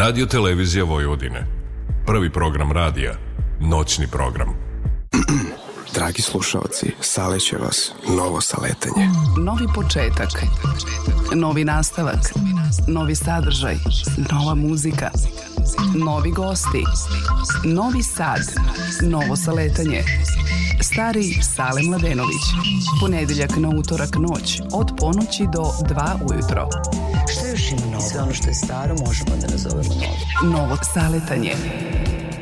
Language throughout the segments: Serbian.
Radio Televizija Vojvodine. Prvi program radija. Noćni program. Dragi slušalci, saleće vas novo saletanje. Novi početak. Novi nastavak. Novi sadržaj. Nova muzika. Novi gosti. Novi sad. Novo saletanje. Stari Sale Mladenović. Ponedeljak na utorak noć od ponoći do 2 ujutro tražimo novo. sve ono što je staro možemo da nazovemo novo. Novo saletanje.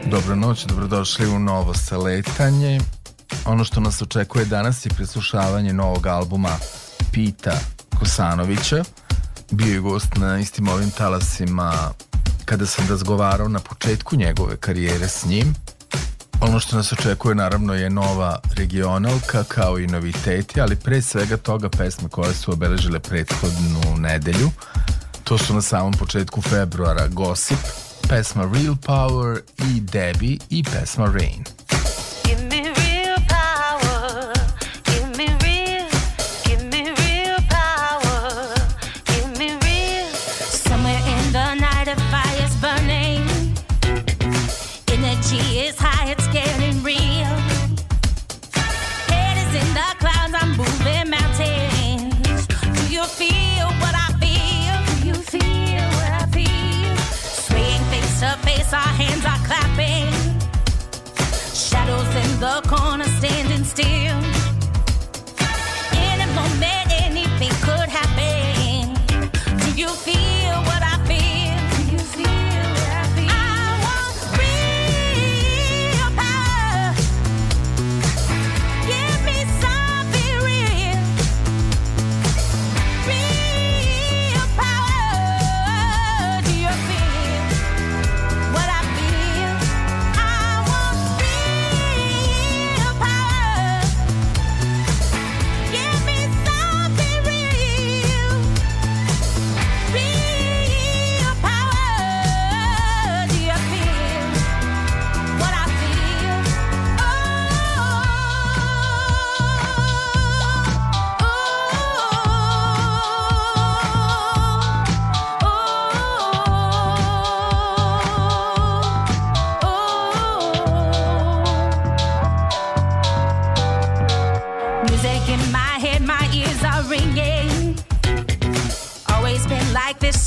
Dobro noć, dobrodošli u novo saletanje. Ono što nas očekuje danas je preslušavanje novog albuma Pita Kosanovića. Bio je gost na istim ovim talasima kada sam razgovarao na početku njegove karijere s njim. Ono što nas očekuje naravno je nova regionalka kao i noviteti, ali pre svega toga pesme koje su obeležile prethodnu nedelju. To su na samom početku februara Gossip, pesma Real Power i Debbie i pesma Rain.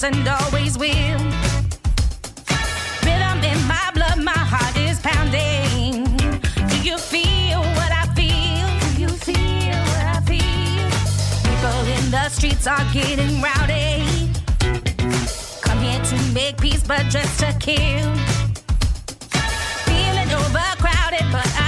was and always will. Rhythm in my blood, my heart is pounding. Do you feel what I feel? Do you feel what I feel? People in the streets are getting rowdy. Come here to make peace, but just to kill. Feeling overcrowded, but I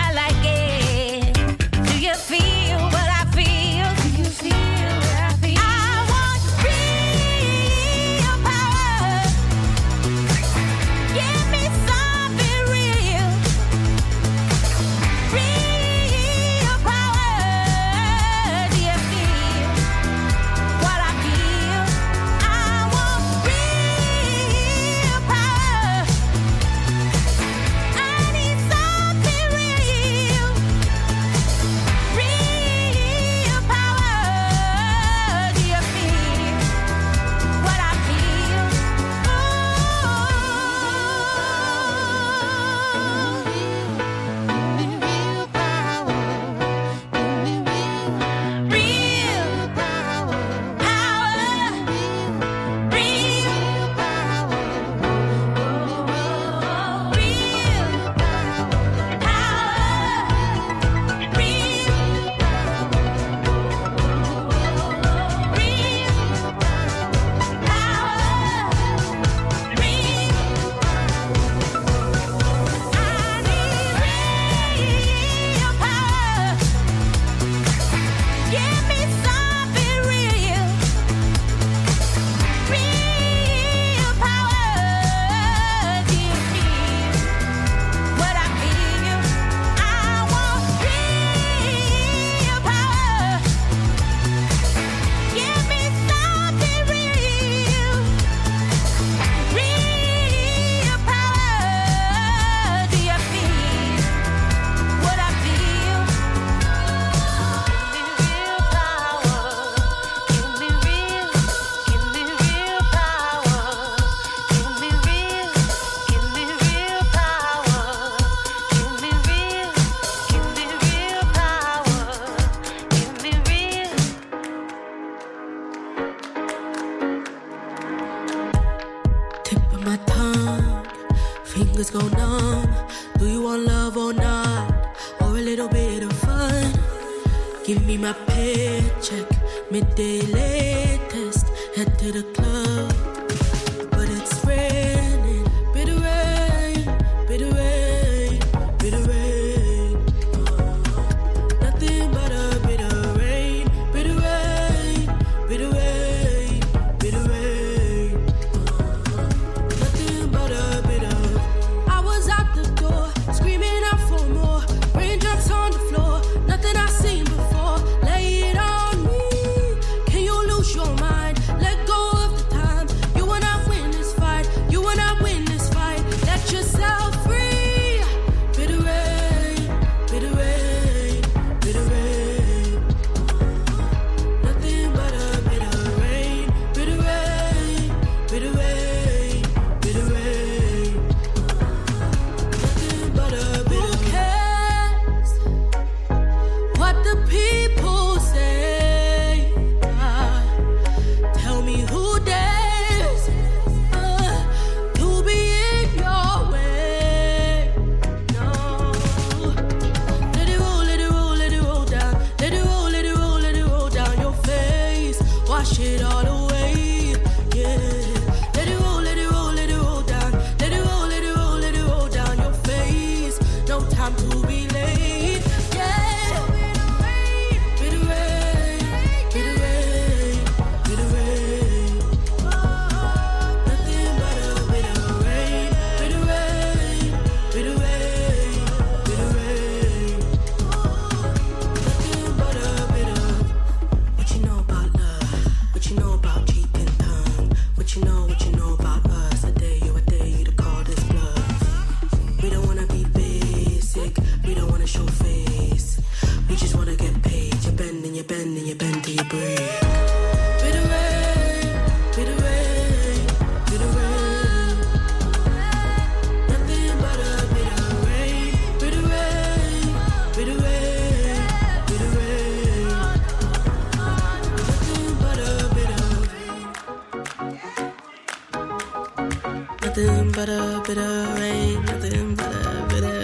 nothing but a bitter rain, nothing but a bitter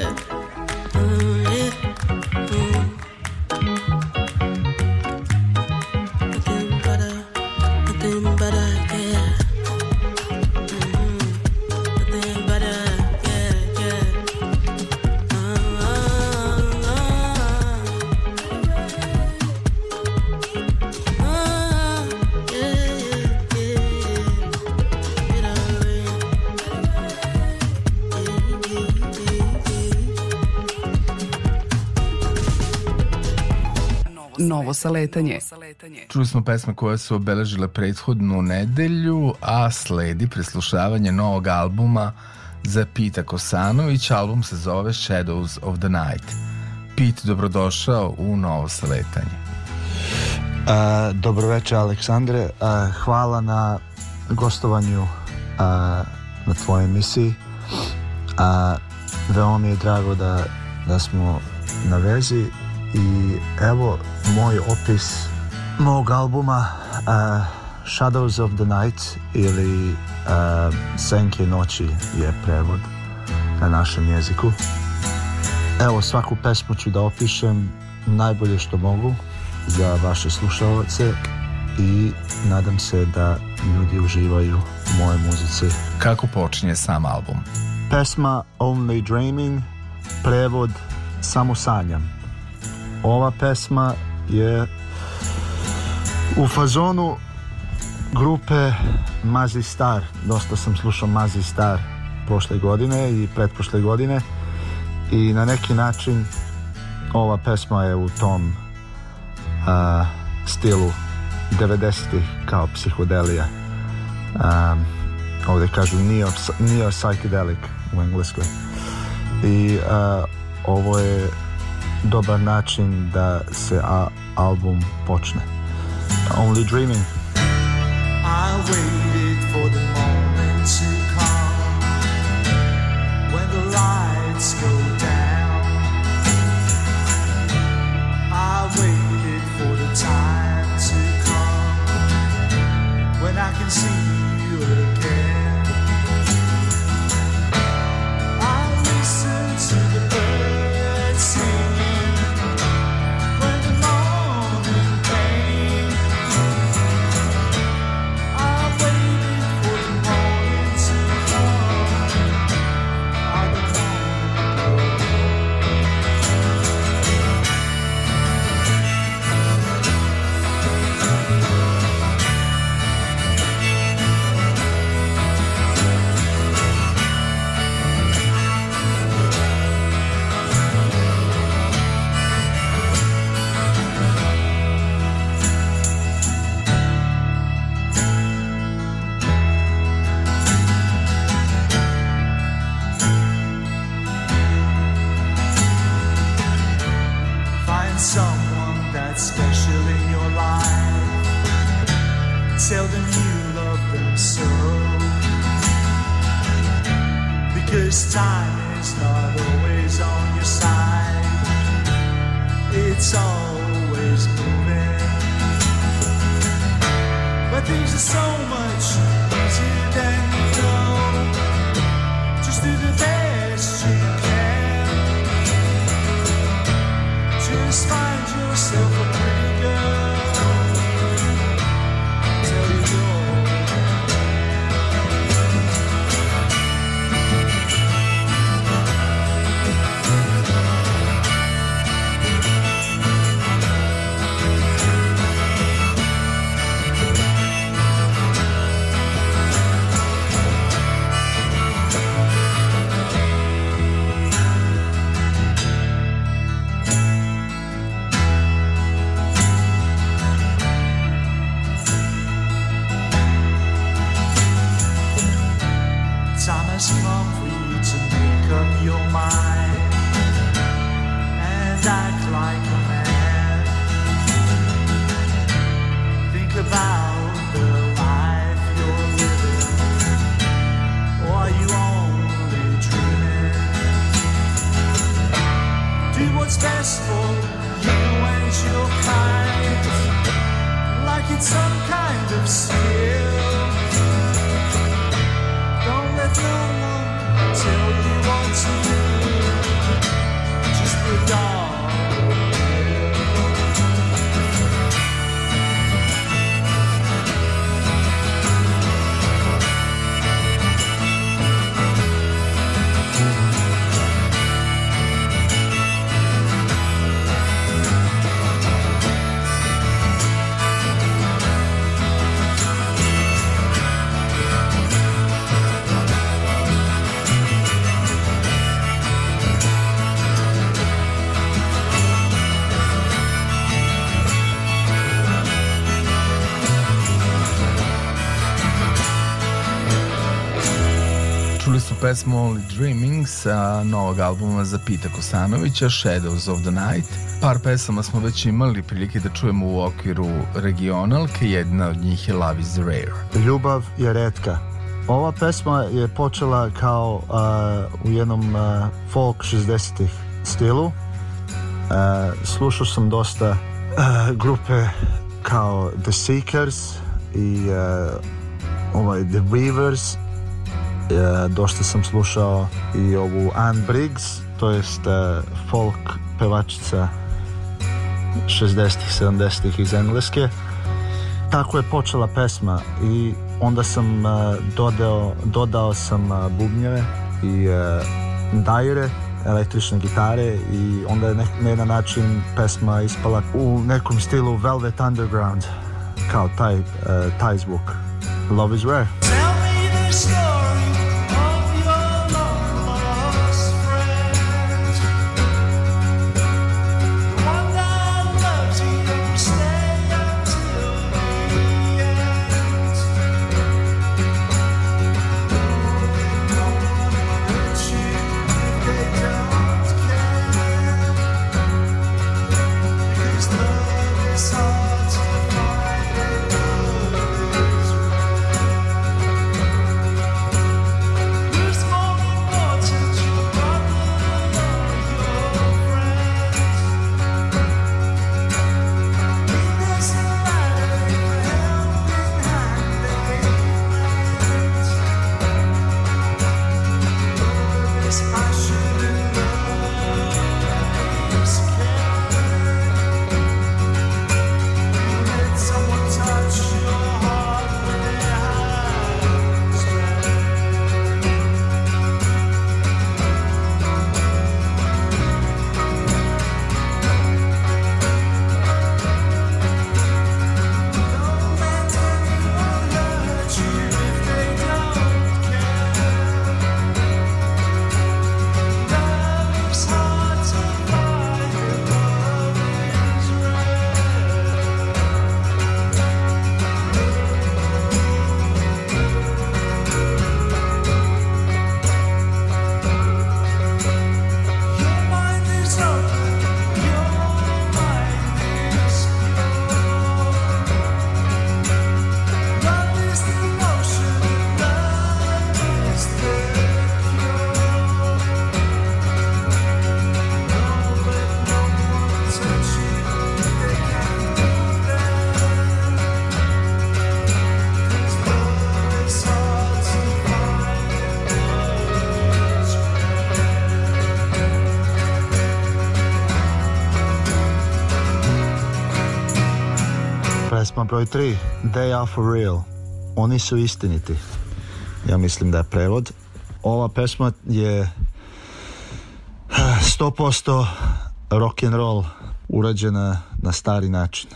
sa letanje. Čuli smo pesme koje su obeležile prethodnu nedelju, a sledi preslušavanje novog albuma za Pita Kosanović. Album se zove Shadows of the Night. Pit, dobrodošao u novo saletanje. E, dobroveče Aleksandre, Uh, hvala na gostovanju uh, na tvojoj emisiji. Uh, veoma mi je drago da, da smo na vezi i evo moj opis mog albuma uh, Shadows of the Night ili uh, Senke noći je prevod na našem jeziku. Evo svaku pesmu ću da opišem najbolje što mogu za vaše slušalce i nadam se da ljudi uživaju u moje muzici. Kako počinje sam album? Pesma Only Dreaming, prevod Samo sanjam ova pesma je u fazonu grupe Mazi Star. Dosta sam slušao Mazi Star prošle godine i pretprošle godine i na neki način ova pesma je u tom uh, stilu 90-ih kao psihodelija. Um, ovde kažu neo, neo psychedelic u engleskoj. I uh, ovo je dobar način da se a, album počne. Only Dreaming. I waited. pesmu Only Dreaming sa novog albuma za Pita Kosanovića, Shadows of the Night. Par pesama smo već imali prilike da čujemo u okviru regionalke, jedna od njih je Love is Rare. Ljubav je redka. Ova pesma je počela kao uh, u jednom uh, folk 60-ih stilu. Uh, slušao sam dosta grupe kao The Seekers i uh, ovaj The Weavers E, dosta sam slušao i ovu Ann Briggs, to jest e, folk pevačica 60-ih, 70-ih iz Engleske. Tako je počela pesma i onda sam e, dodao, dodao sam bubnjeve i dajere, električne gitare i onda je na jedan način pesma ispala u nekom stilu Velvet Underground, kao taj, taj zvuk. Love is Rare. Tell me broj 3, They are for real. Oni su istiniti. Ja mislim da je prevod. Ova pesma je 100% eh, rock and roll urađena na stari način.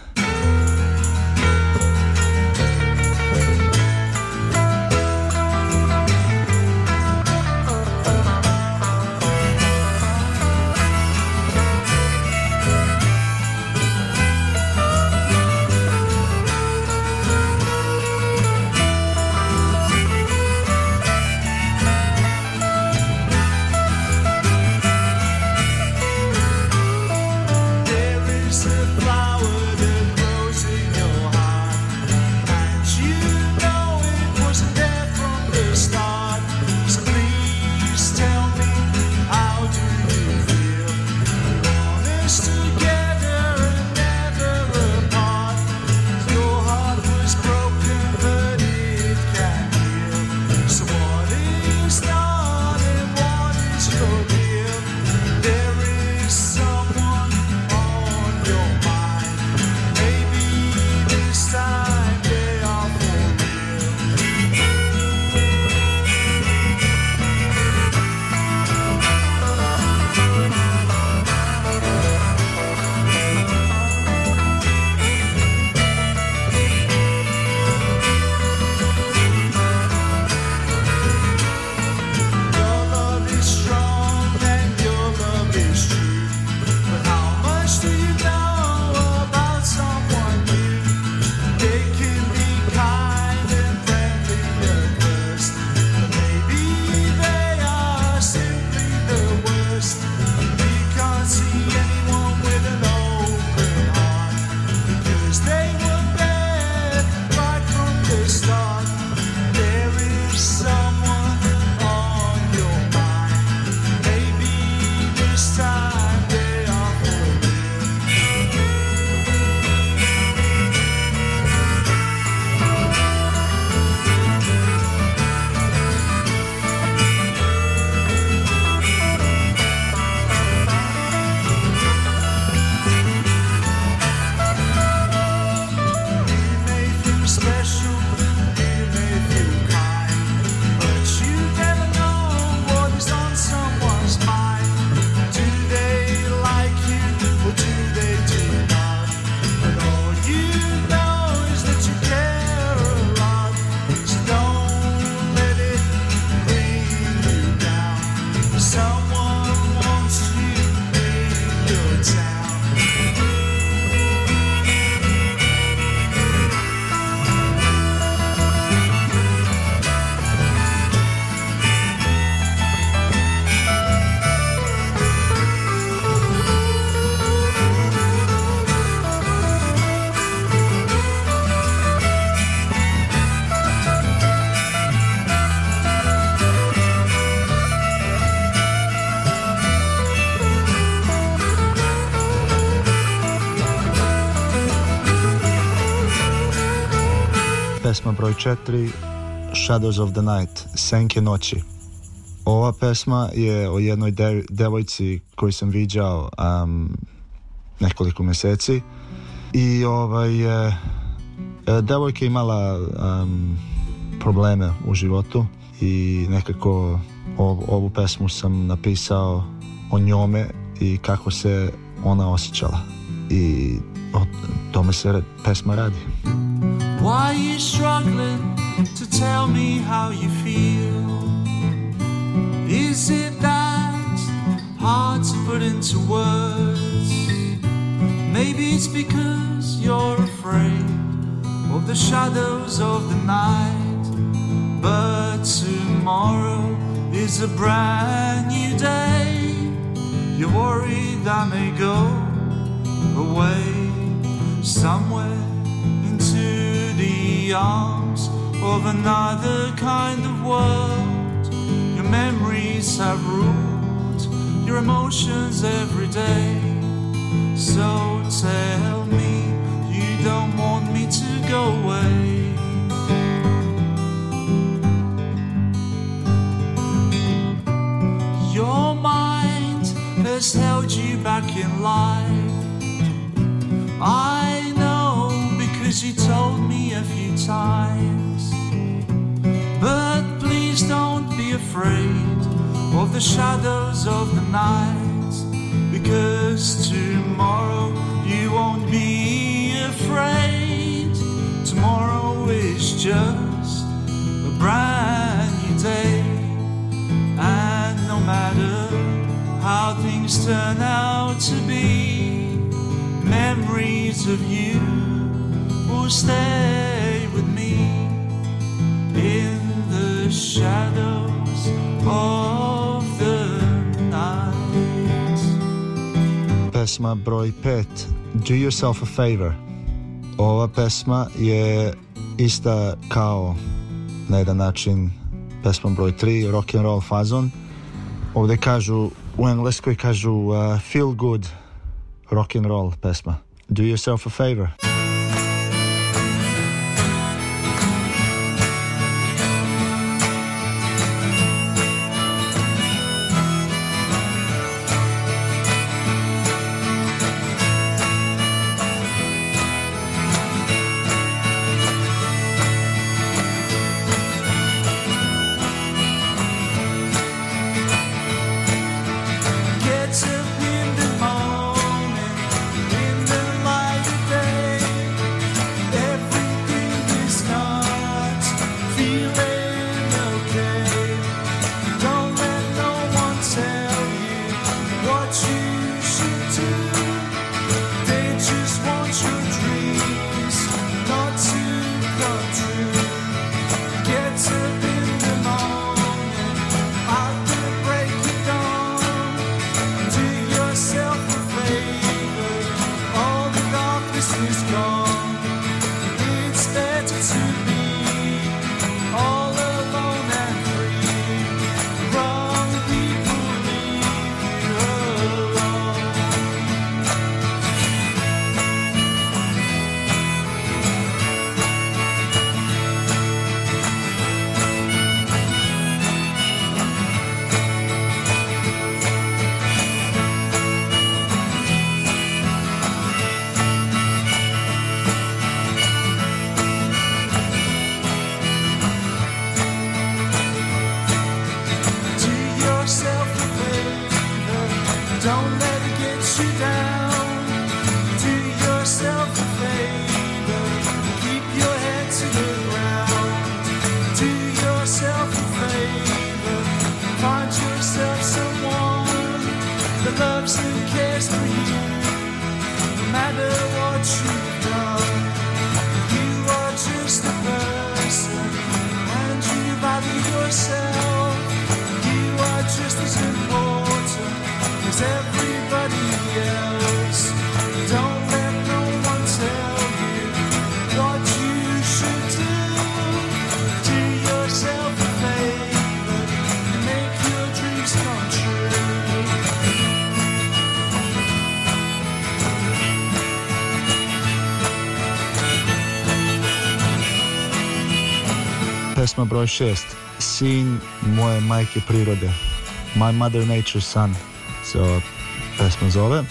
broj 4 Shadows of the Night, Senke noći. Ova pesma je o jednoj de devojci koju sam viđao um, nekoliko meseci i ovaj, e, devojka imala um, probleme u životu i nekako ov ovu pesmu sam napisao o njome i kako se ona osjećala i o tome se pesma radi. Why are you struggling to tell me how you feel? Is it that hard to put into words? Maybe it's because you're afraid of the shadows of the night. But tomorrow is a brand new day. You're worried I may go away somewhere the arms of another kind of world. Your memories have ruled your emotions every day. So tell me you don't want me to go away. Your mind has held you back in life. I she told me a few times. But please don't be afraid of the shadows of the night, because tomorrow you won't be afraid. Tomorrow is just a brand new day, and no matter how things turn out to be, memories of you will stay with me in the shadows of the night. Pesma broj pet. Do yourself a favor. Ova pesma je ista kao na jedan način pesma broj 3 rock and roll fazon. Ovde kažu u engleskoj kažu uh, feel good rock and roll pesma. Do yourself a favor. broj 6. Sin moje majke prirode. My Mother Nature's Son se ova pesma zove.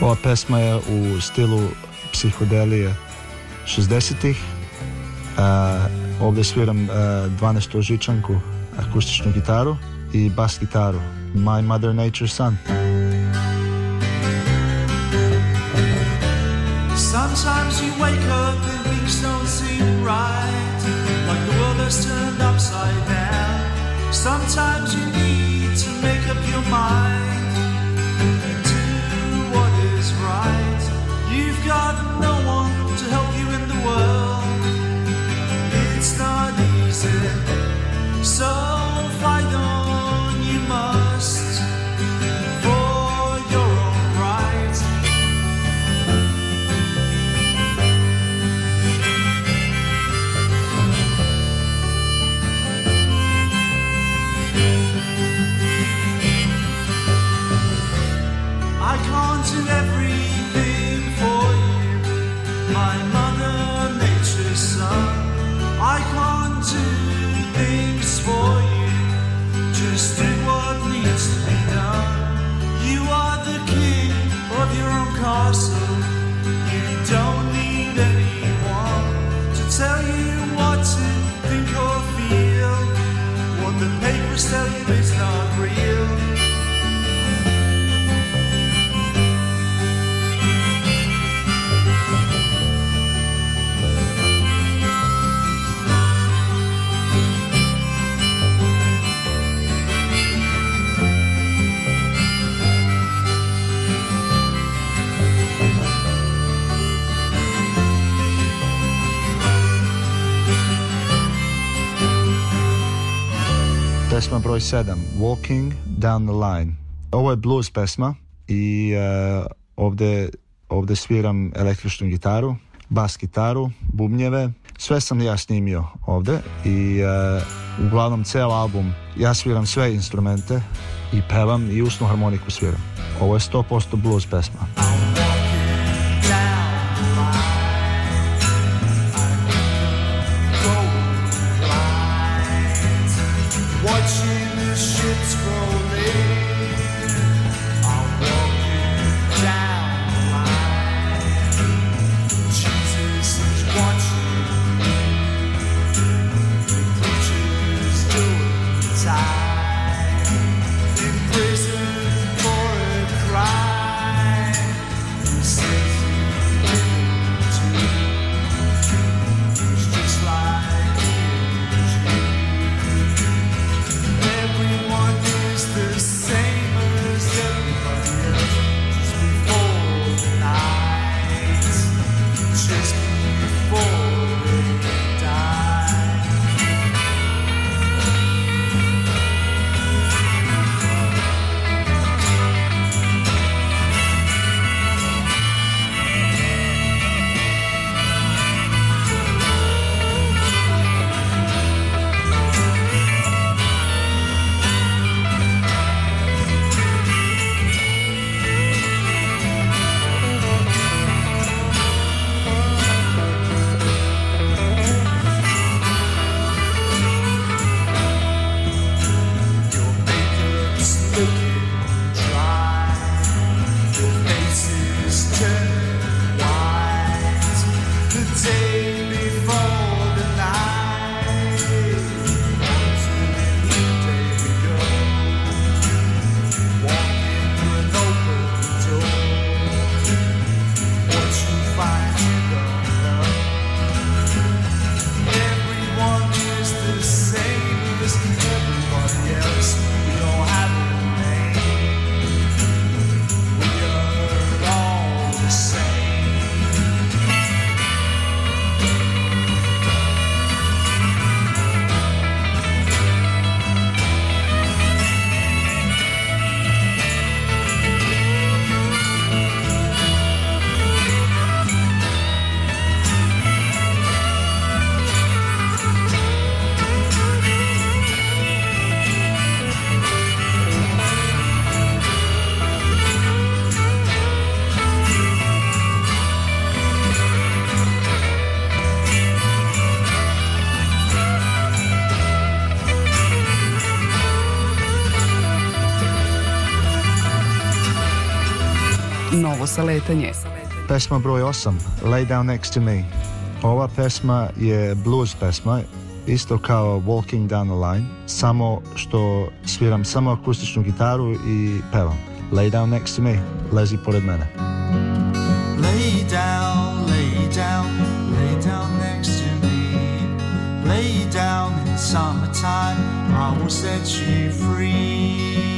Ova pesma je u stilu psihodelije 60-ih. Uh, e, ovdje sviram uh, e, 12 žičanku, akustičnu gitaru i bas gitaru. My Mother Nature's Son. broj 7, Walking Down the Line. Ovo je blues pesma i uh, ovde, ovde sviram električnu gitaru, bas gitaru, bubnjeve. Sve sam ja snimio ovde i uh, uglavnom ceo album ja sviram sve instrumente i pevam i usnu harmoniku sviram. Ovo je 100% blues pesma. Saveta Njesa. Pesma broj 8, Lay Down Next to Me. Ova pesma je blues pesma, isto kao Walking Down the Line, samo što sviram samo akustičnu gitaru i pevam. Lay down next to me, lezi pored mene. Lay down, lay down, lay down next to me. Lay down in summertime, I will set you free.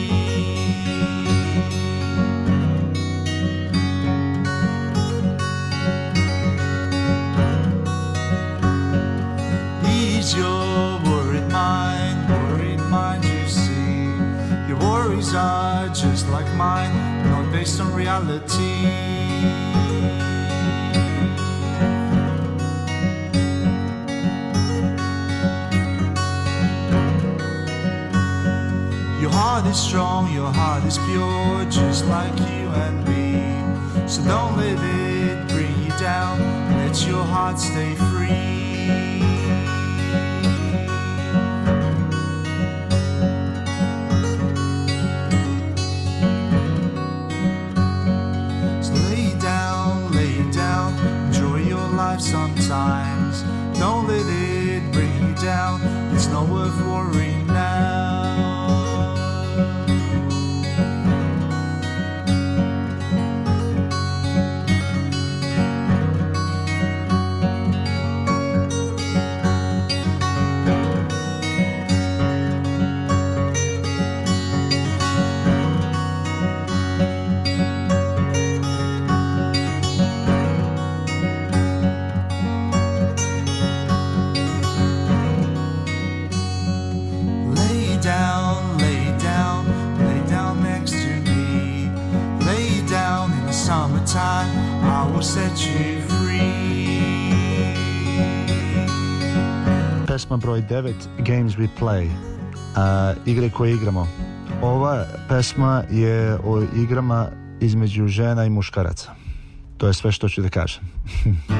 just like mine, not based on reality. Your heart is strong, your heart is pure, just like you and me. So don't let it bring you down, let your heart stay worth broj 9 Games We Play uh, igre koje igramo ova pesma je o igrama između žena i muškaraca to je sve što ću da kažem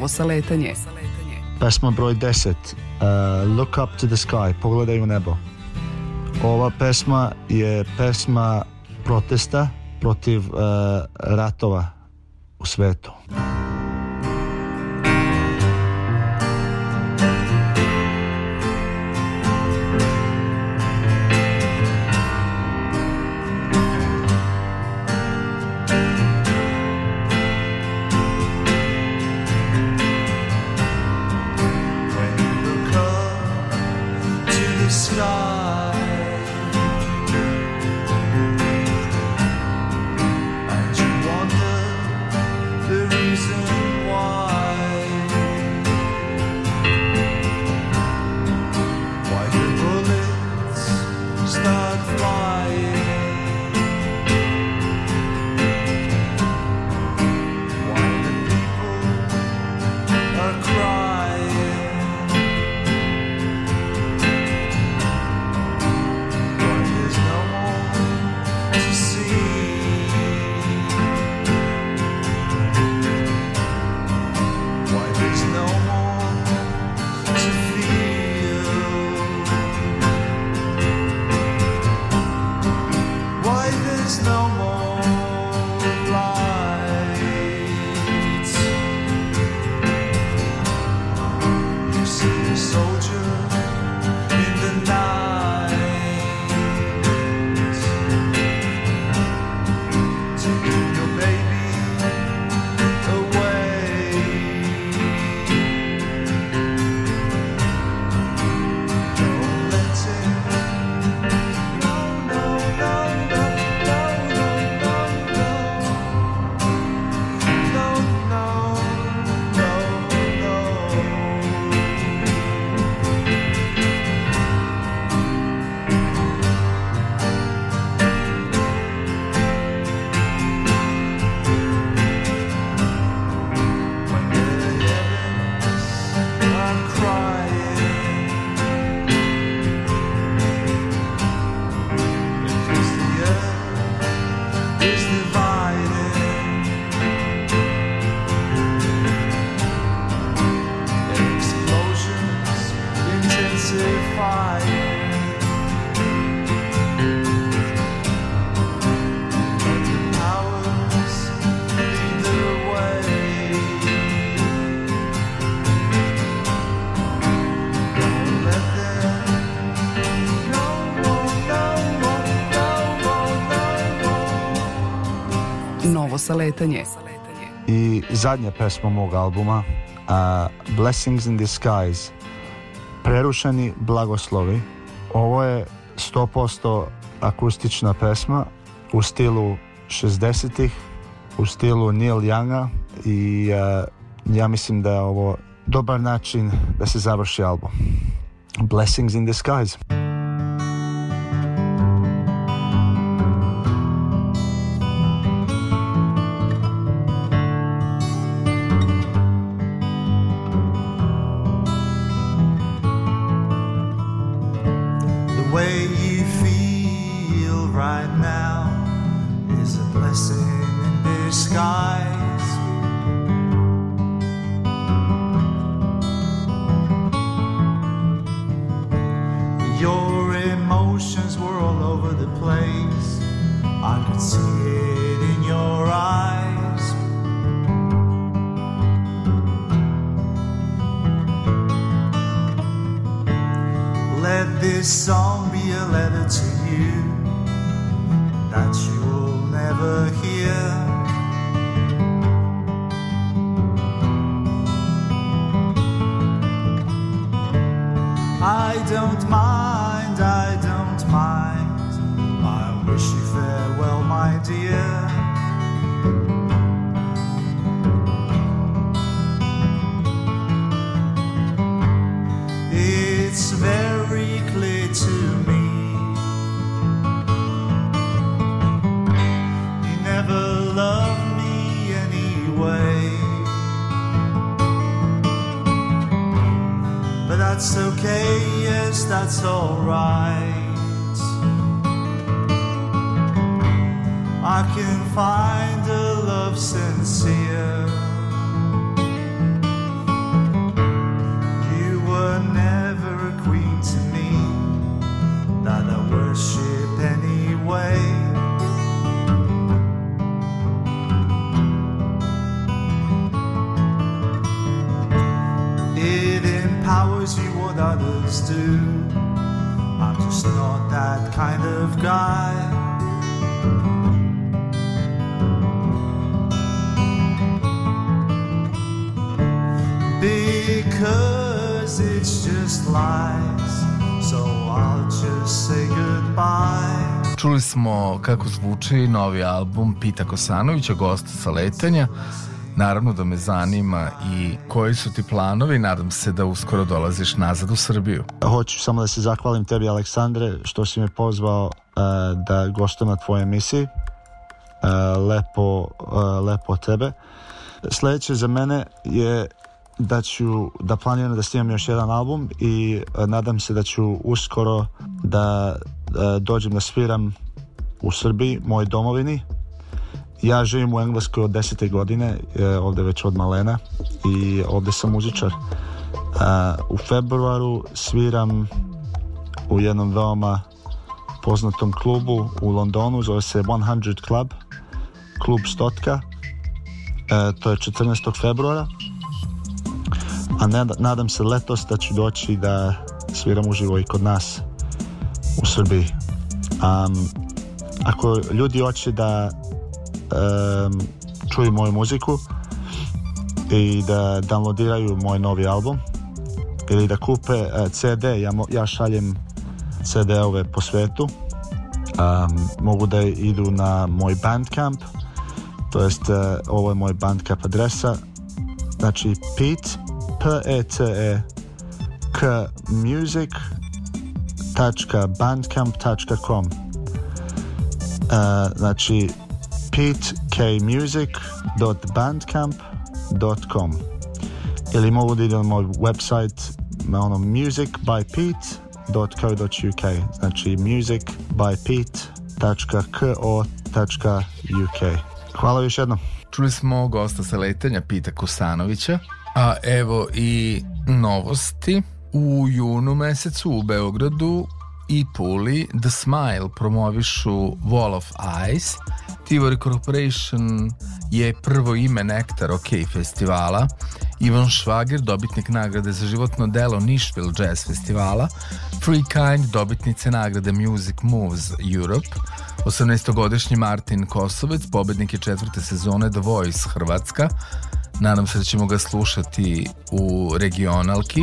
novo saletanje. Pesma broj 10 uh, Look up to the sky Pogledaj u nebo Ova pesma je pesma protesta protiv uh, ratova u svetu za letanje. I zadnja pesma mog albuma, uh, Blessings in Disguise, Prerušeni blagoslovi. Ovo je 100% akustična pesma u stilu 60-ih, u stilu Neil Younga i uh, ja mislim da je ovo dobar način da se završi album. Blessings in Disguise. i novi album Pita Kosanovića, gosta sa letenja. Naravno da me zanima i koji su ti planovi, nadam se da uskoro dolaziš nazad u Srbiju. Hoću samo da se zahvalim tebi Aleksandre što si me pozvao uh, da gostam na tvojoj emisiji. Uh, lepo, uh, lepo tebe. Sledeće za mene je da ću da planiram da snimam još jedan album i nadam se da ću uskoro da dođem da sviram u Srbiji, moj domovini. Ja živim u Engleskoj od 10. godine, e, ovde već od malena i ovde sam muzičar. E, u februaru sviram u jednom veoma poznatom klubu u Londonu, zove se 100 Club, klub Stotka. E, to je 14. februara. A nadam se letos da ću doći da sviram uživo i kod nas u Srbiji. Um, ako ljudi hoće da um, čuju moju muziku i da downloadiraju moj novi album ili da kupe uh, e, CD, ja, ja šaljem CD-ove po svetu um, mogu da idu na moj Bandcamp to jest uh, ovo je moj Bandcamp adresa znači pit p e t e k music bandcamp com Uh, znači petekmusic.bandcamp.com ili mogu da idem na moj website na ono musicbypete.co.uk znači musicbypete.co.uk Hvala još jednom. Čuli smo gosta sa letenja Pita Kosanovića, a evo i novosti. U junu mesecu u Beogradu i Puli, The Smile promovišu Wall of Ice, Tivori Corporation je prvo ime Nektar OK festivala, Ivan Švager, dobitnik nagrade za životno delo Nishville Jazz festivala, Free Kind, dobitnice nagrade Music Moves Europe, 18-godišnji Martin Kosovec, pobednik je četvrte sezone The Voice Hrvatska, nadam se da ćemo ga slušati u regionalki,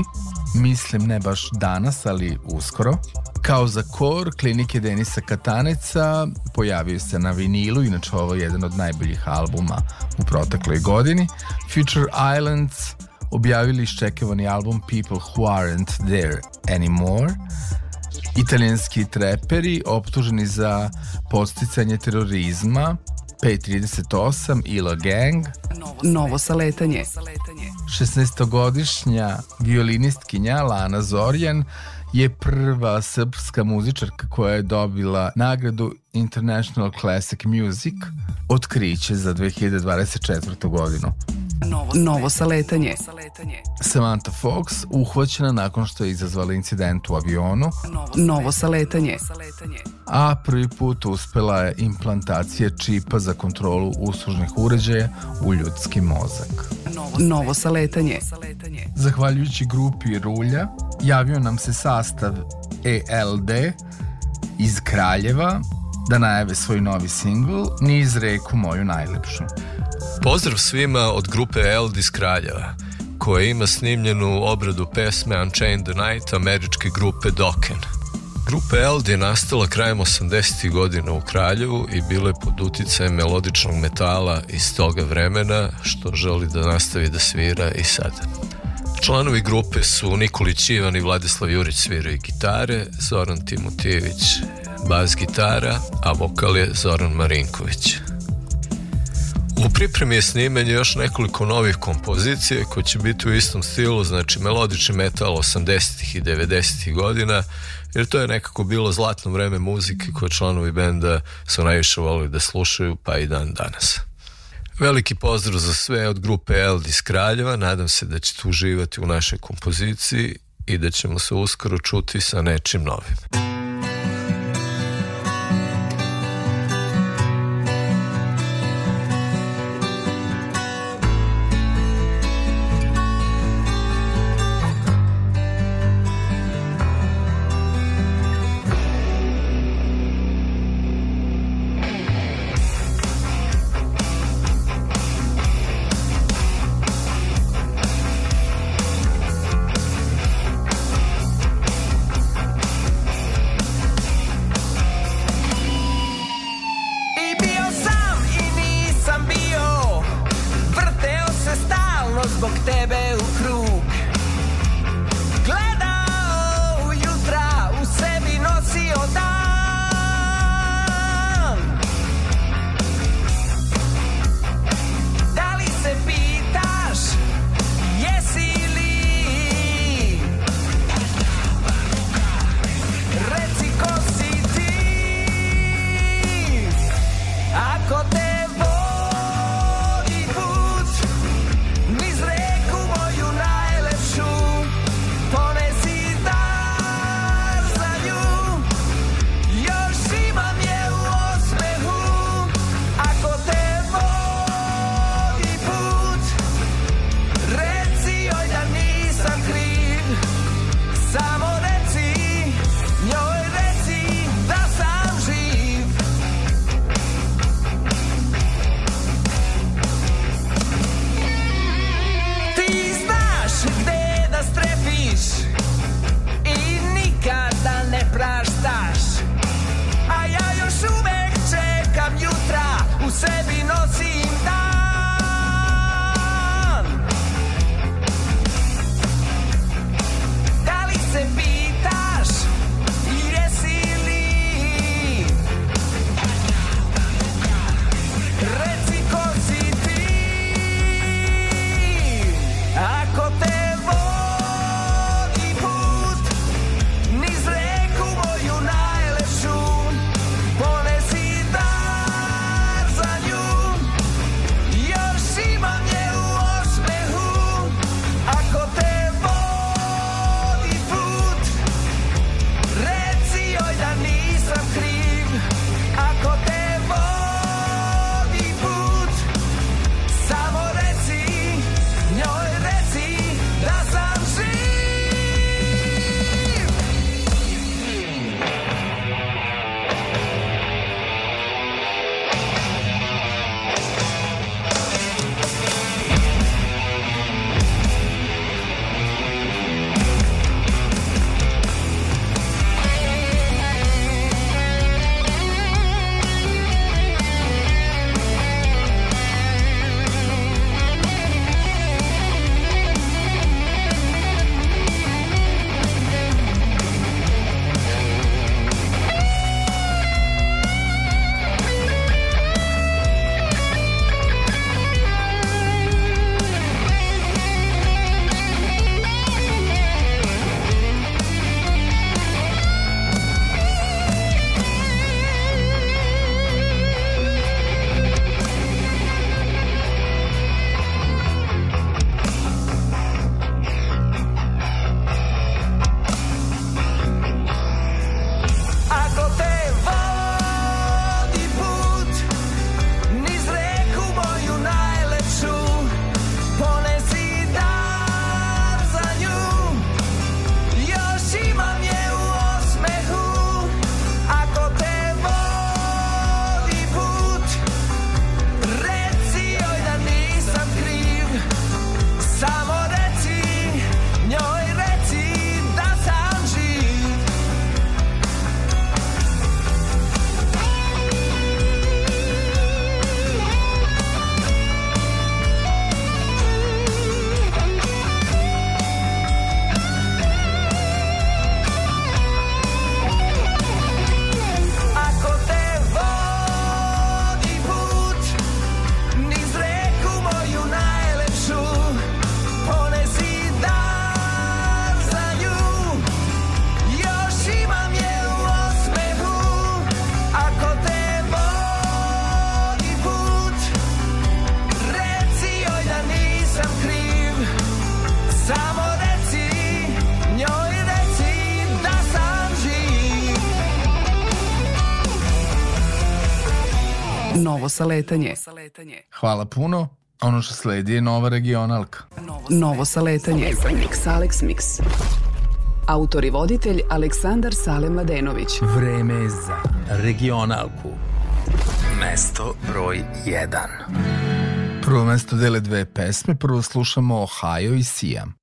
mislim ne baš danas, ali uskoro. Kao za kor, klinike Denisa Kataneca pojavio se na vinilu, inače ovo je jedan od najboljih albuma u protekloj godini. Future Islands objavili iščekivani album People Who Aren't There Anymore. Italijanski treperi optuženi za posticanje terorizma P38 Ila Gang Novo saletanje 16-godišnja violinistkinja Lana Zorjan je prva srpska muzičarka koja je dobila nagradu International Classic Music otkriće za 2024. godinu. Novo saletanje. Samantha Fox uhvaćena nakon što je izazvala incident u avionu. Novo saletanje. A prvi put uspela je implantacija čipa za kontrolu uslužnih uređaja u ljudski mozak. Novo saletanje. Zahvaljujući grupi Rulja, javio nam se sastav ELD iz Kraljeva da najave svoj novi singl Niz reku moju najlepšu. Pozdrav svima od grupe Eldis Kraljeva koja ima snimljenu obradu pesme Unchained the Night američke grupe Dokken. Grupa Eld je nastala krajem 80. godina u Kraljevu i bile pod uticajem melodičnog metala iz toga vremena, što želi da nastavi da svira i sada. Članovi grupe su Nikolić Ivan i Vladislav Jurić sviraju gitare, Zoran Timotijević bas gitara, a vokal je Zoran Marinković. U pripremi je snimanje još nekoliko novih kompozicije koje će biti u istom stilu, znači melodični metal 80. ih i 90. ih godina, jer to je nekako bilo zlatno vreme muzike koje članovi benda su najviše volili da slušaju, pa i dan danas. Veliki pozdrav za sve od grupe Eldis Kraljeva, nadam se da ćete uživati u našoj kompoziciji i da ćemo se uskoro čuti sa nečim novim. sa letanje. Hvala puno. Ono što sledi je nova regionalka. Novo saletanje. Mix Alex Mix. Autor i voditelj Aleksandar Sale Mladenović. Vreme je za regionalku. Mesto broj 1. Prvo mesto dele dve pesme. Prvo slušamo Ohio i Siam.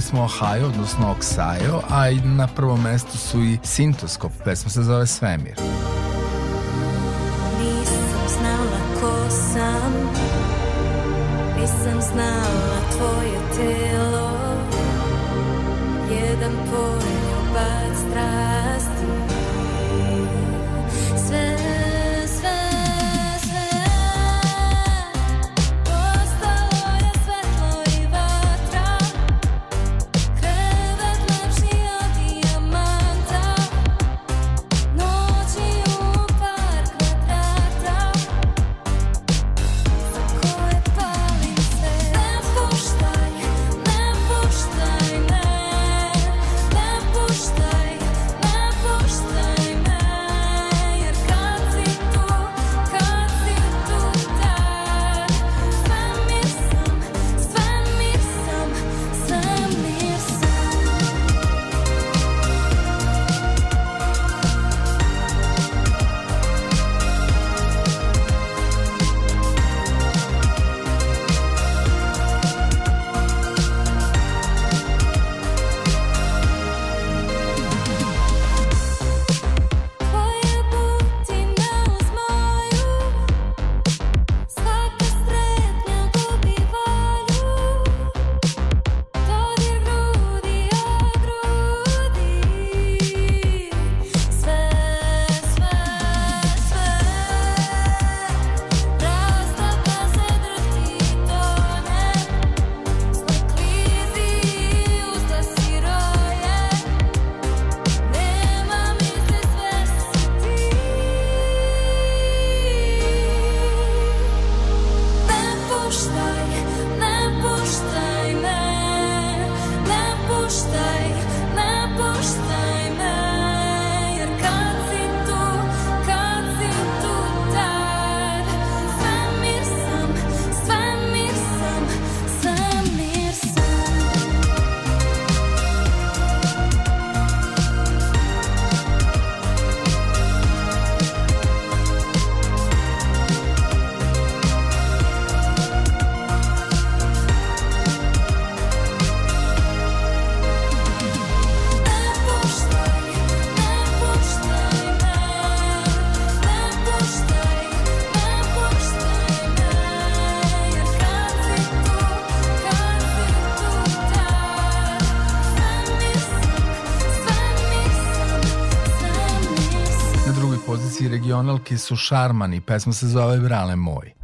čuli smo Ohio, odnosno Oxajo, a na prvom mestu su i Sintoskop, pesma se zove Svemir. Nisam znala ko sam, nisam znala tvoje telo, jedan pojeg veliki su i pesma se zove Brale moj.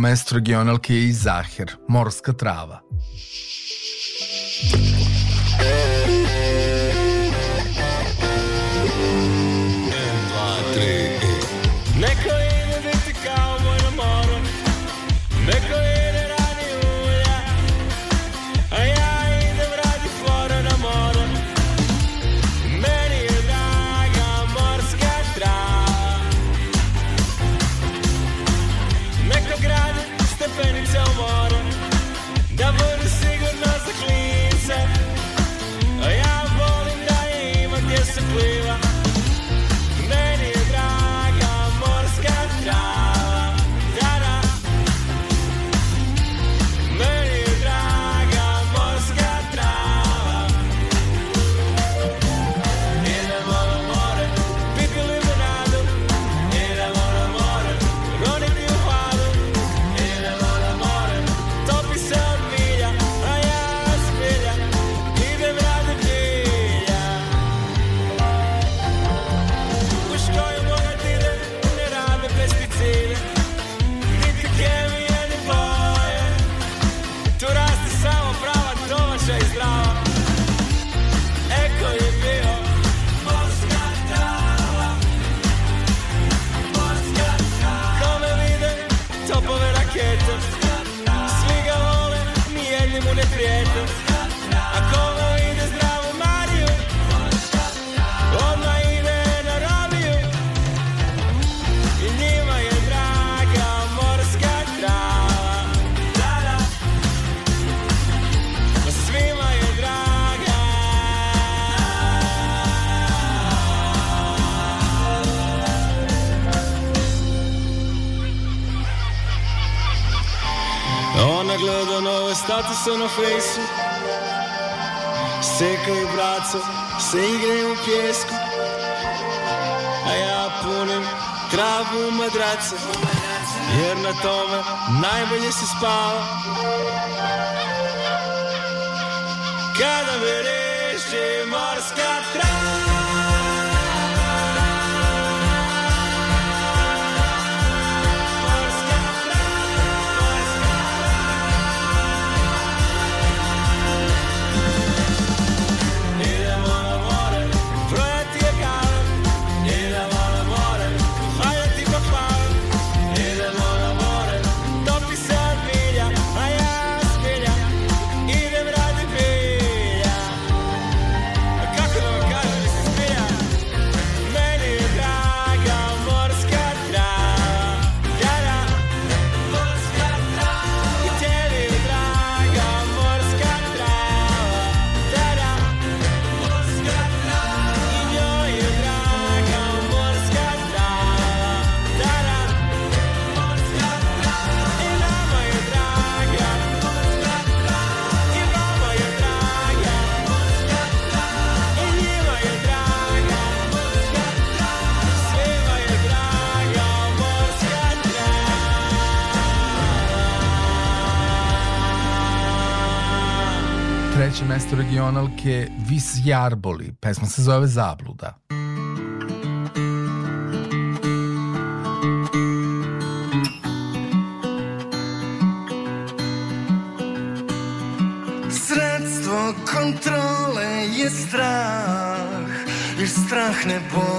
mesto regionalke je Zaher, morska trava. se igraju u pjesku A ja punim travu u Jer na tome najbolje se spava Kada me reše morska trava mesto regionalke Vis Jarboli. Pesma se zove Zabluda. Sredstvo kontrole je strah, jer strah ne boli.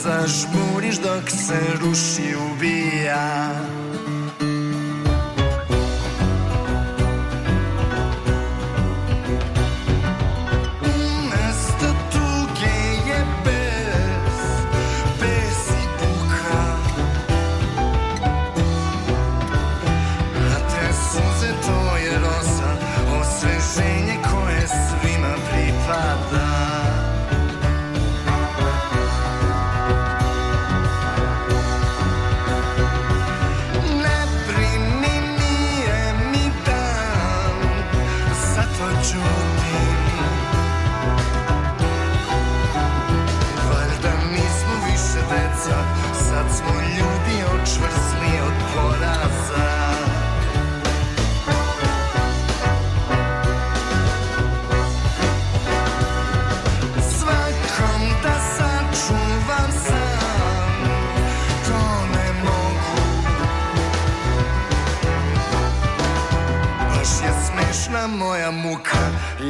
Przez aż murisz do kseru siłbija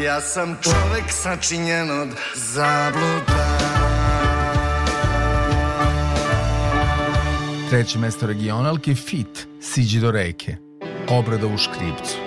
ja sam čovek sačinjen od zabluda. Treće mesto regionalke Fit, Siđi do reke, obrada u škripcu.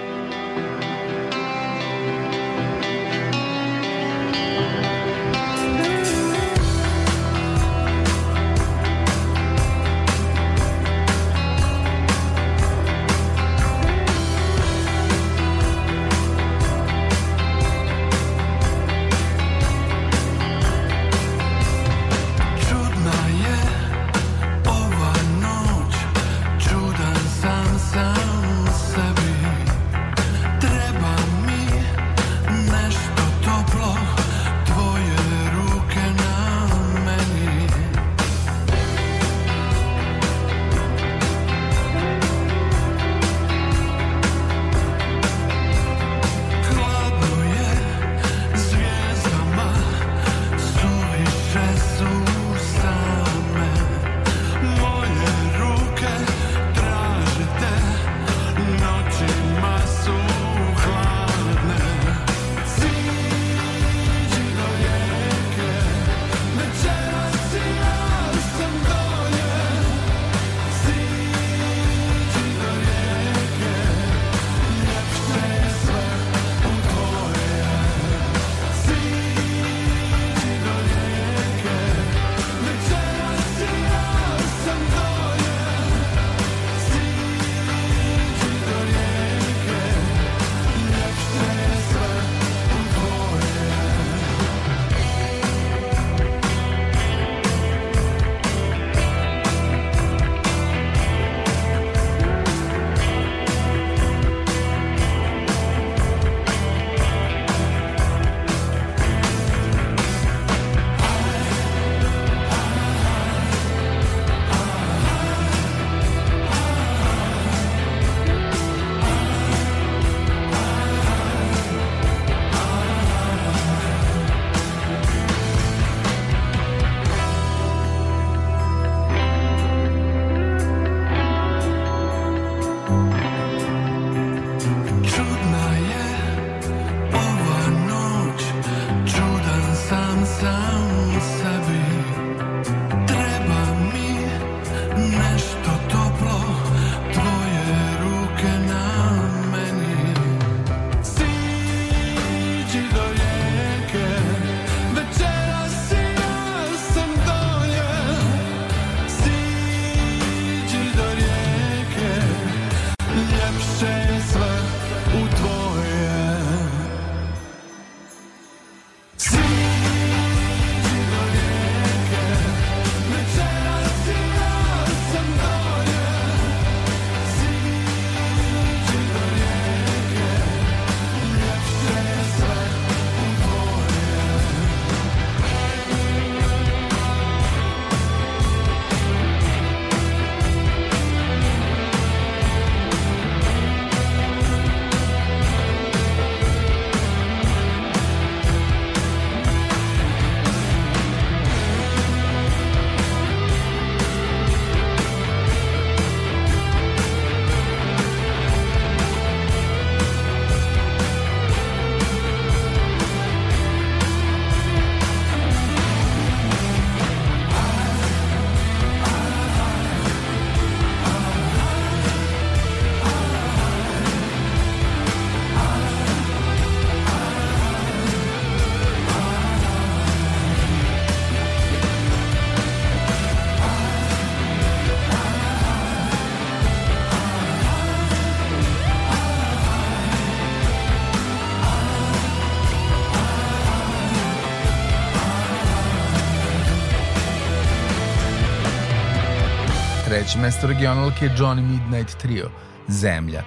Vučić, mesto regionalke je Johnny Midnight Trio, Zemlja.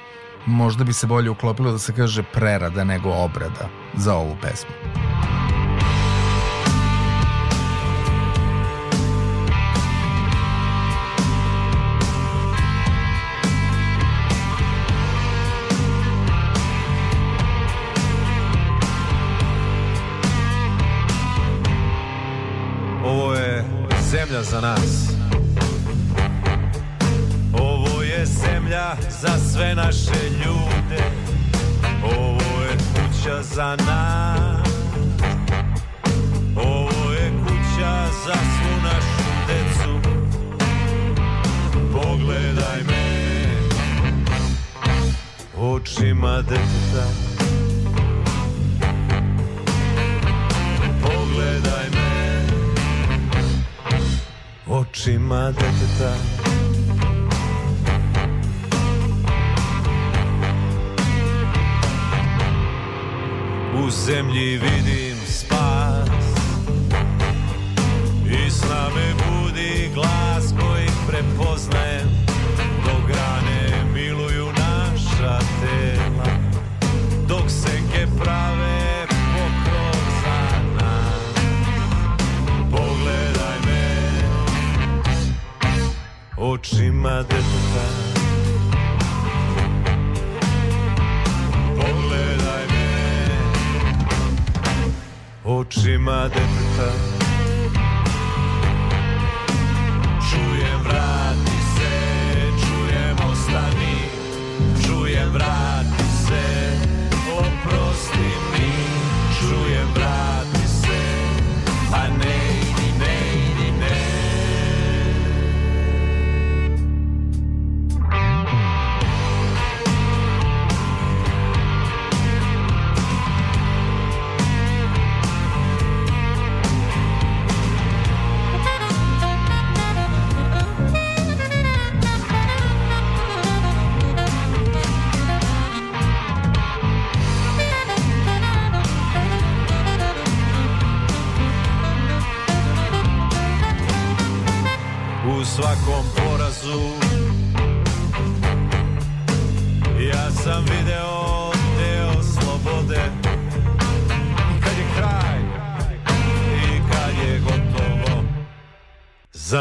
Možda bi se bolje uklopilo da se kaže prerada nego obrada za ovu pesmu.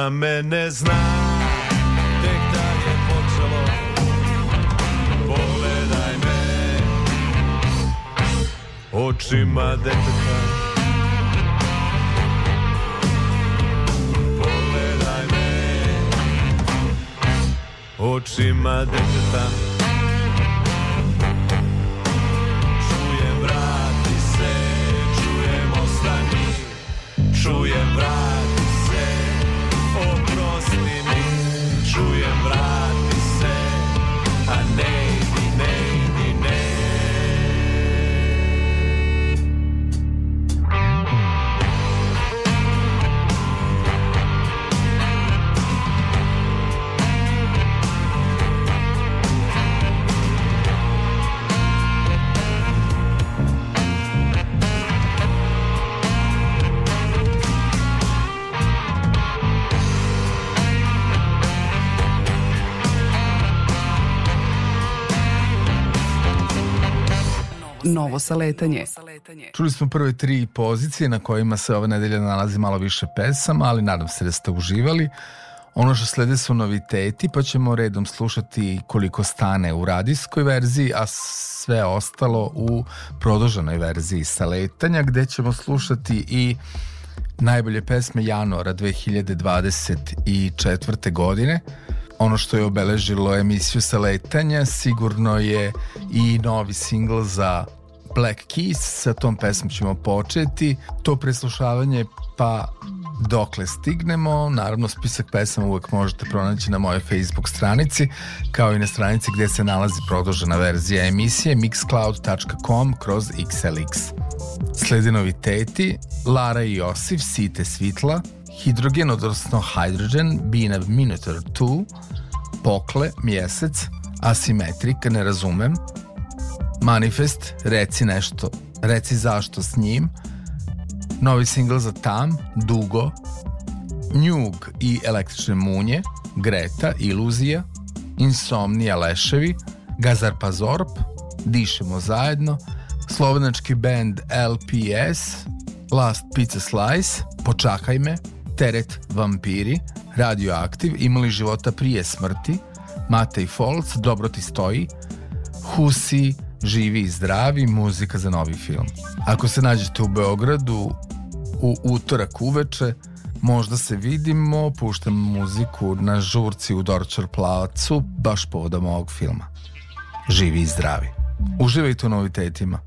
da me ne zna Tek da je počelo Pogledaj me Očima deteta Pogledaj me Očima deteta Čujem vrati se Čujem ostani Čujem vrati novo saletanje. Čuli smo prve tri pozicije na kojima se ove nedelje nalazi malo više pesama, ali nadam se da ste uživali. Ono što slede su noviteti, pa ćemo redom slušati koliko stane u radijskoj verziji, a sve ostalo u produženoj verziji saletanja, gde ćemo slušati i najbolje pesme januara 2024. godine. Ono što je obeležilo emisiju sa letanja sigurno je i novi singl za Black Keys, sa tom pesmom ćemo početi. To preslušavanje pa dokle stignemo. Naravno, spisak pesama uvek možete pronaći na mojoj Facebook stranici, kao i na stranici gde se nalazi produžena verzija emisije mixcloud.com kroz xlx. Sledi noviteti, Lara i Josif, Site Svitla, Hidrogen, odnosno Hydrogen, Bina Minotaur 2, Pokle, Mjesec, Asimetrika, ne razumem, manifest, reci nešto, reci zašto s njim, novi singl za Tam, Dugo, Njug i električne munje, Greta, Iluzija, Insomnija Leševi, Gazar Pazorp, Dišemo zajedno, slovenački band LPS, Last Pizza Slice, Počakaj me, Teret Vampiri, Radioaktiv, Imali života prije smrti, Matej Folc, Dobro ti stoji, Husi, živi i zdravi, muzika za novi film. Ako se nađete u Beogradu u utorak uveče, možda se vidimo, puštam muziku na žurci u Dorčar placu, baš povodom ovog filma. Živi i zdravi. Uživajte u novitetima.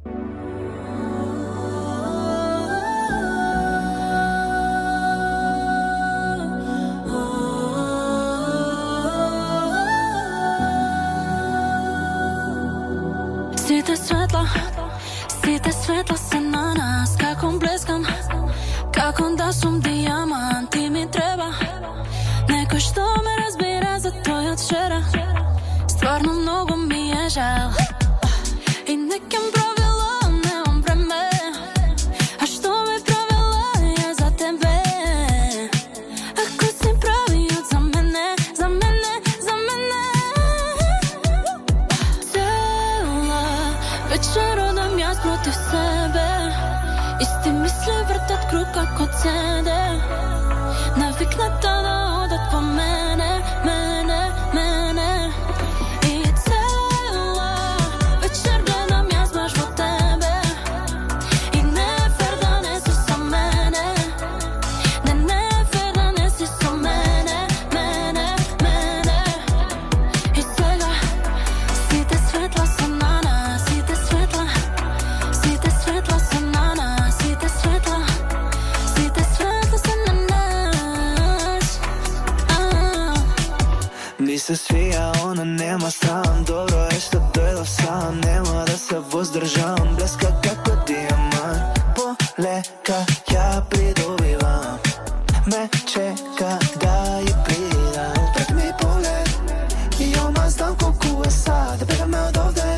sum dijamant ti mi treba Neko što me razbira, zato ja od šera Stvarno mnogo mi je žal time se svija, ona nema stan Dobro je što dojela sam, nema da se vozdržavam Bleska kako dijamant, poleka ja pridobivam Me čeka da je pridam Opet mi pogled i omazdan koliko je sad Bega me od ovde,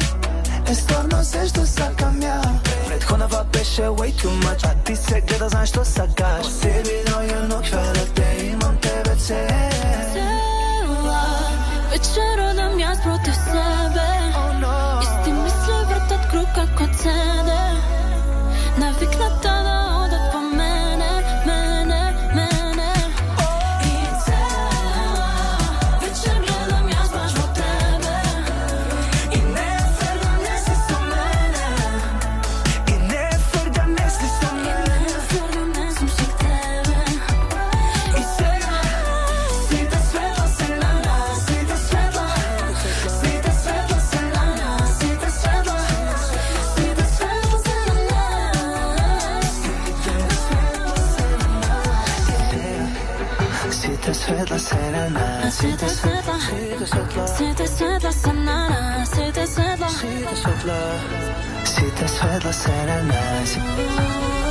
e stvarno sve što sakam ja Prethodna va beše way too much, a ti se gleda znaš što sakaš Sebi C'était c'était là. C'était c'était là. C'était c'était C'était c'était C'était c'était C'était c'était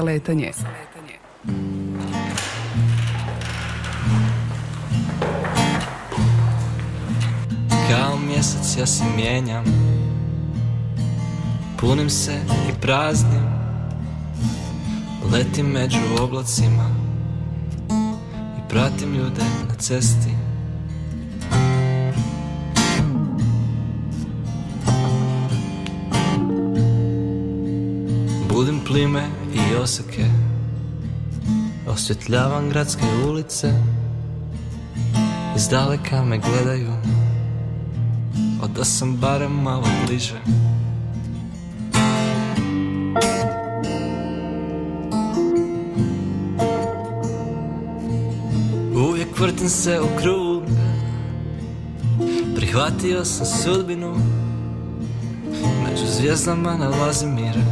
za letanje. Za Kao mjesec ja se mijenjam Punim se i praznim Letim među oblacima I pratim ljude na cesti Budim plime i oseke Osvjetljavam gradske ulice Iz daleka me gledaju O sam barem malo bliže Uvijek vrtim se u krug Prihvatio sam sudbinu Među zvijezdama nalazim mira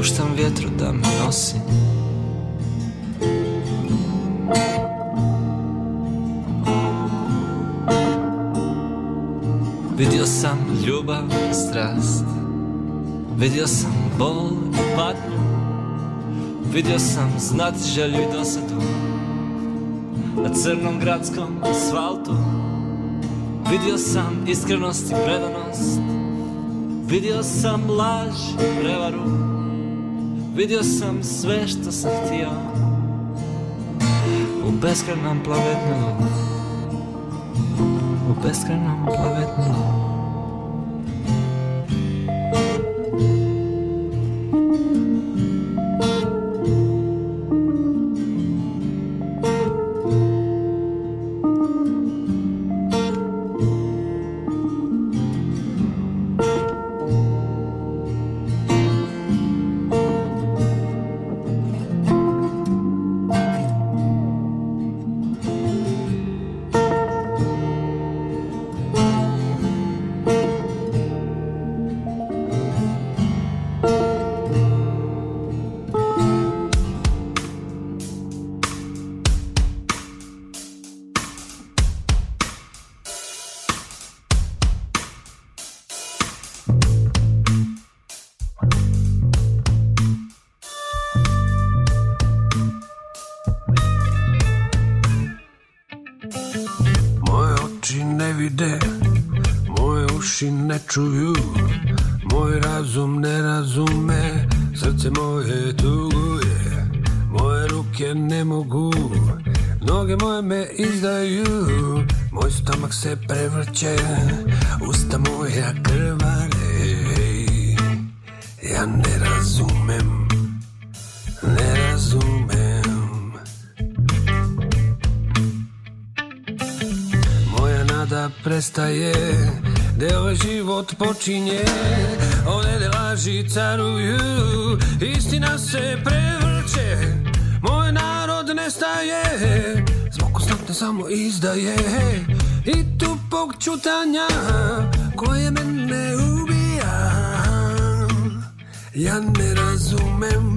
Puštam vjetru da me nosi Vidio sam ljubav i strast Vidio sam bol i patnju Vidio sam znat želju i dosadu Na crnom gradskom asfaltu Vidio sam iskrenost i predanost Vidio sam laž i prevaru Vidio sam sve što sam htio U beskranom plavetnu U beskranom plavetnu čuju Moj razum ne razume Srce moje tuguje Moje ruke ne mogu Noge moje me izdaju Moj stomak se prevrće Usta moja krvare Ja ne razumem Ne razumem Moja nada prestaje gde ovaj život počinje one gde laži caruju, istina se prevrće Moj narod nestaje, zbog konstantne samo izdaje I tupog čutanja, koje mene ubija Ja ne razumem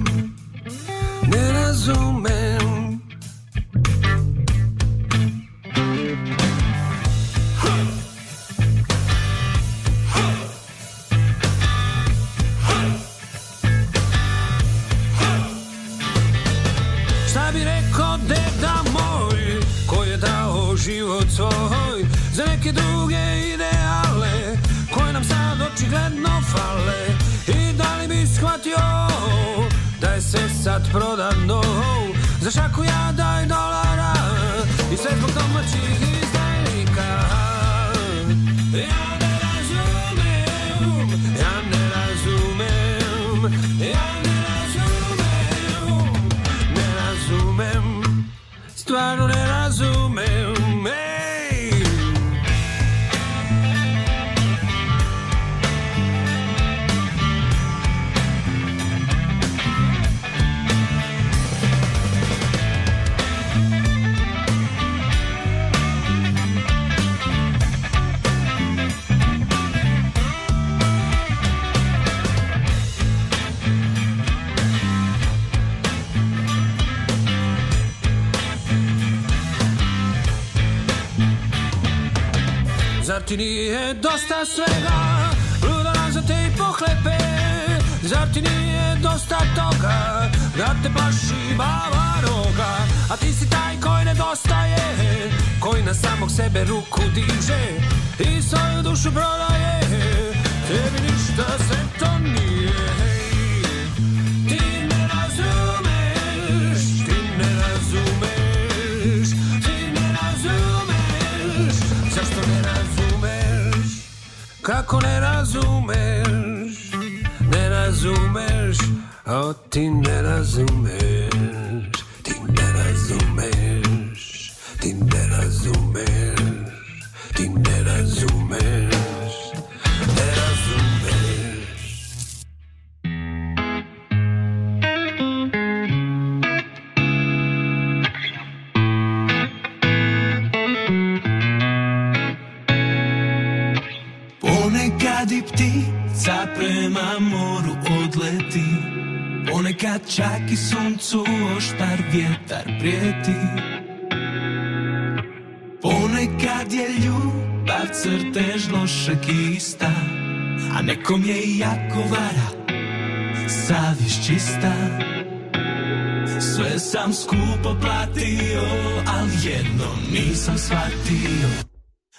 sam shvatio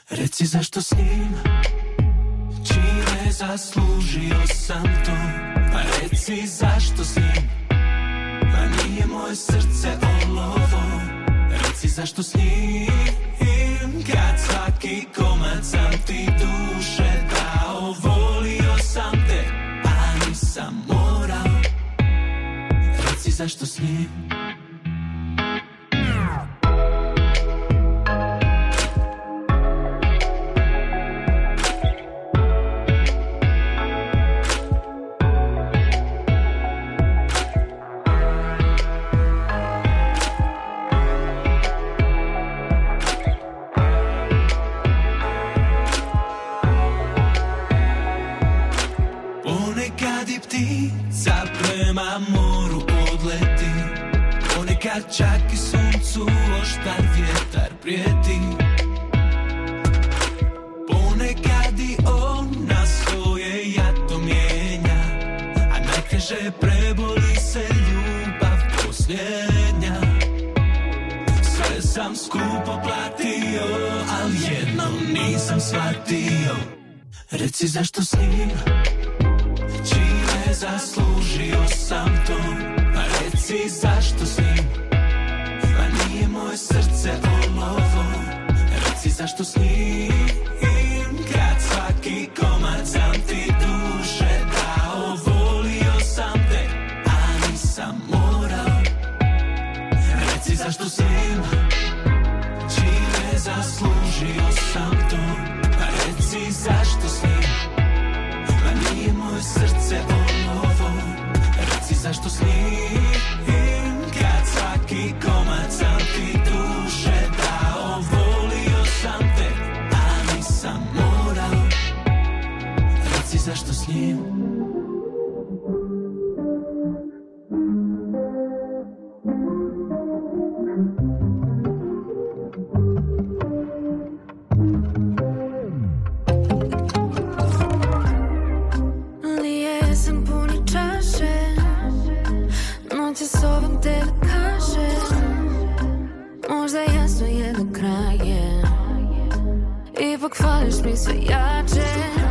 Reci zašto s njim Čime zaslužio sam to Pa reci zašto s njim Pa nije moje srce olovo Reci zašto s njim Kad svaki komad sam ti duše dao Volio sam te, a nisam morao Reci zašto s njim ja čak i suncu oštar vjetar prijeti Ponekad i on nastoje ja to mijenja A najteže preboli se ljubav posljednja Sve sam skupo platio, al jednom nisam shvatio Reci zašto s njim, čime zaslužio sam to Reci zašto s njim je moje srce olovo Reci zašto snim Kad svaki komad sam ti duše dao Volio sam te, a nisam morao Reci zašto snim Čime zaslužio sam to Reci zašto snim Pa nije moje srce olovo Reci zašto snim часовом ты докажешь Možda jasno je do kraje Ipak fališ mi sve jače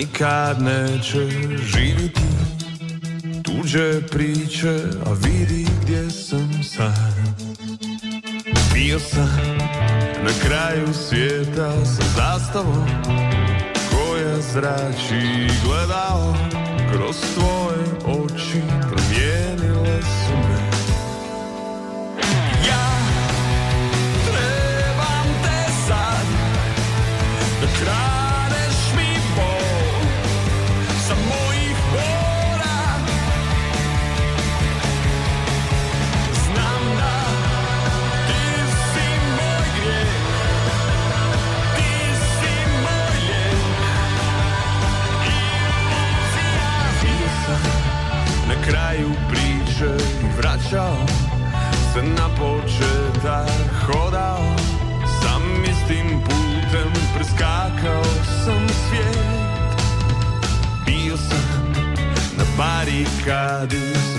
nikad neće živjeti Tuđe priče, a vidi gdje sam sam Bio sam na kraju svijeta sa zastavom Koja zrači gledao kroz tvoje oči promijenio do.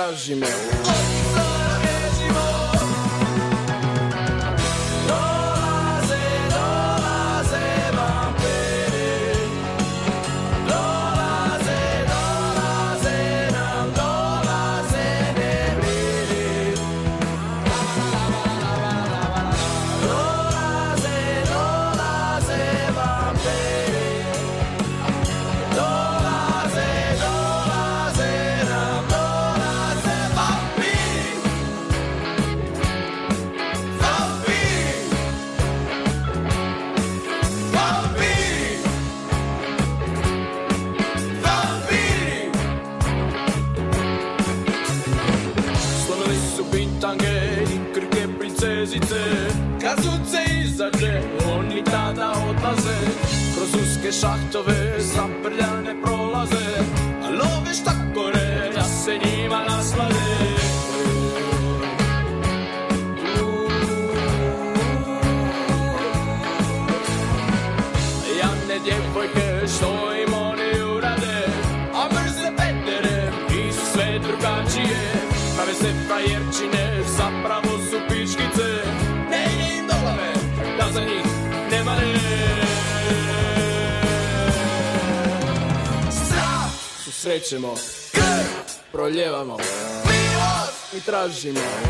atrás de Benjamin.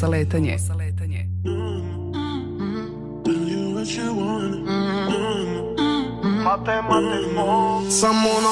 sa letanje. Mate, mate, Samo ono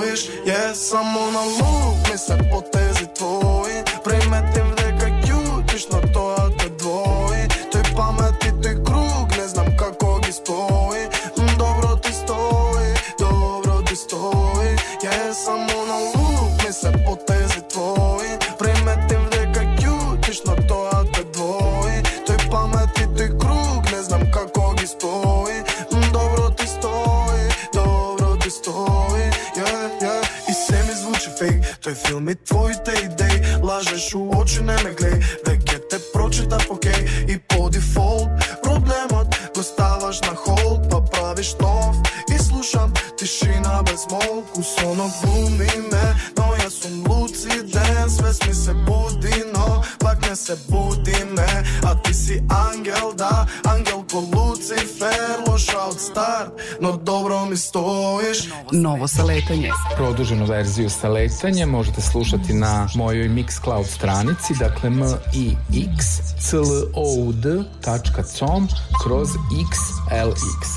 postojiš Jesam ona luk, mi se potezi tvoji Prime tim novo saletanje. Produženu verziju saletanje možete slušati na mojoj Mixcloud stranici, dakle m i x c l o u d.com kroz xlx.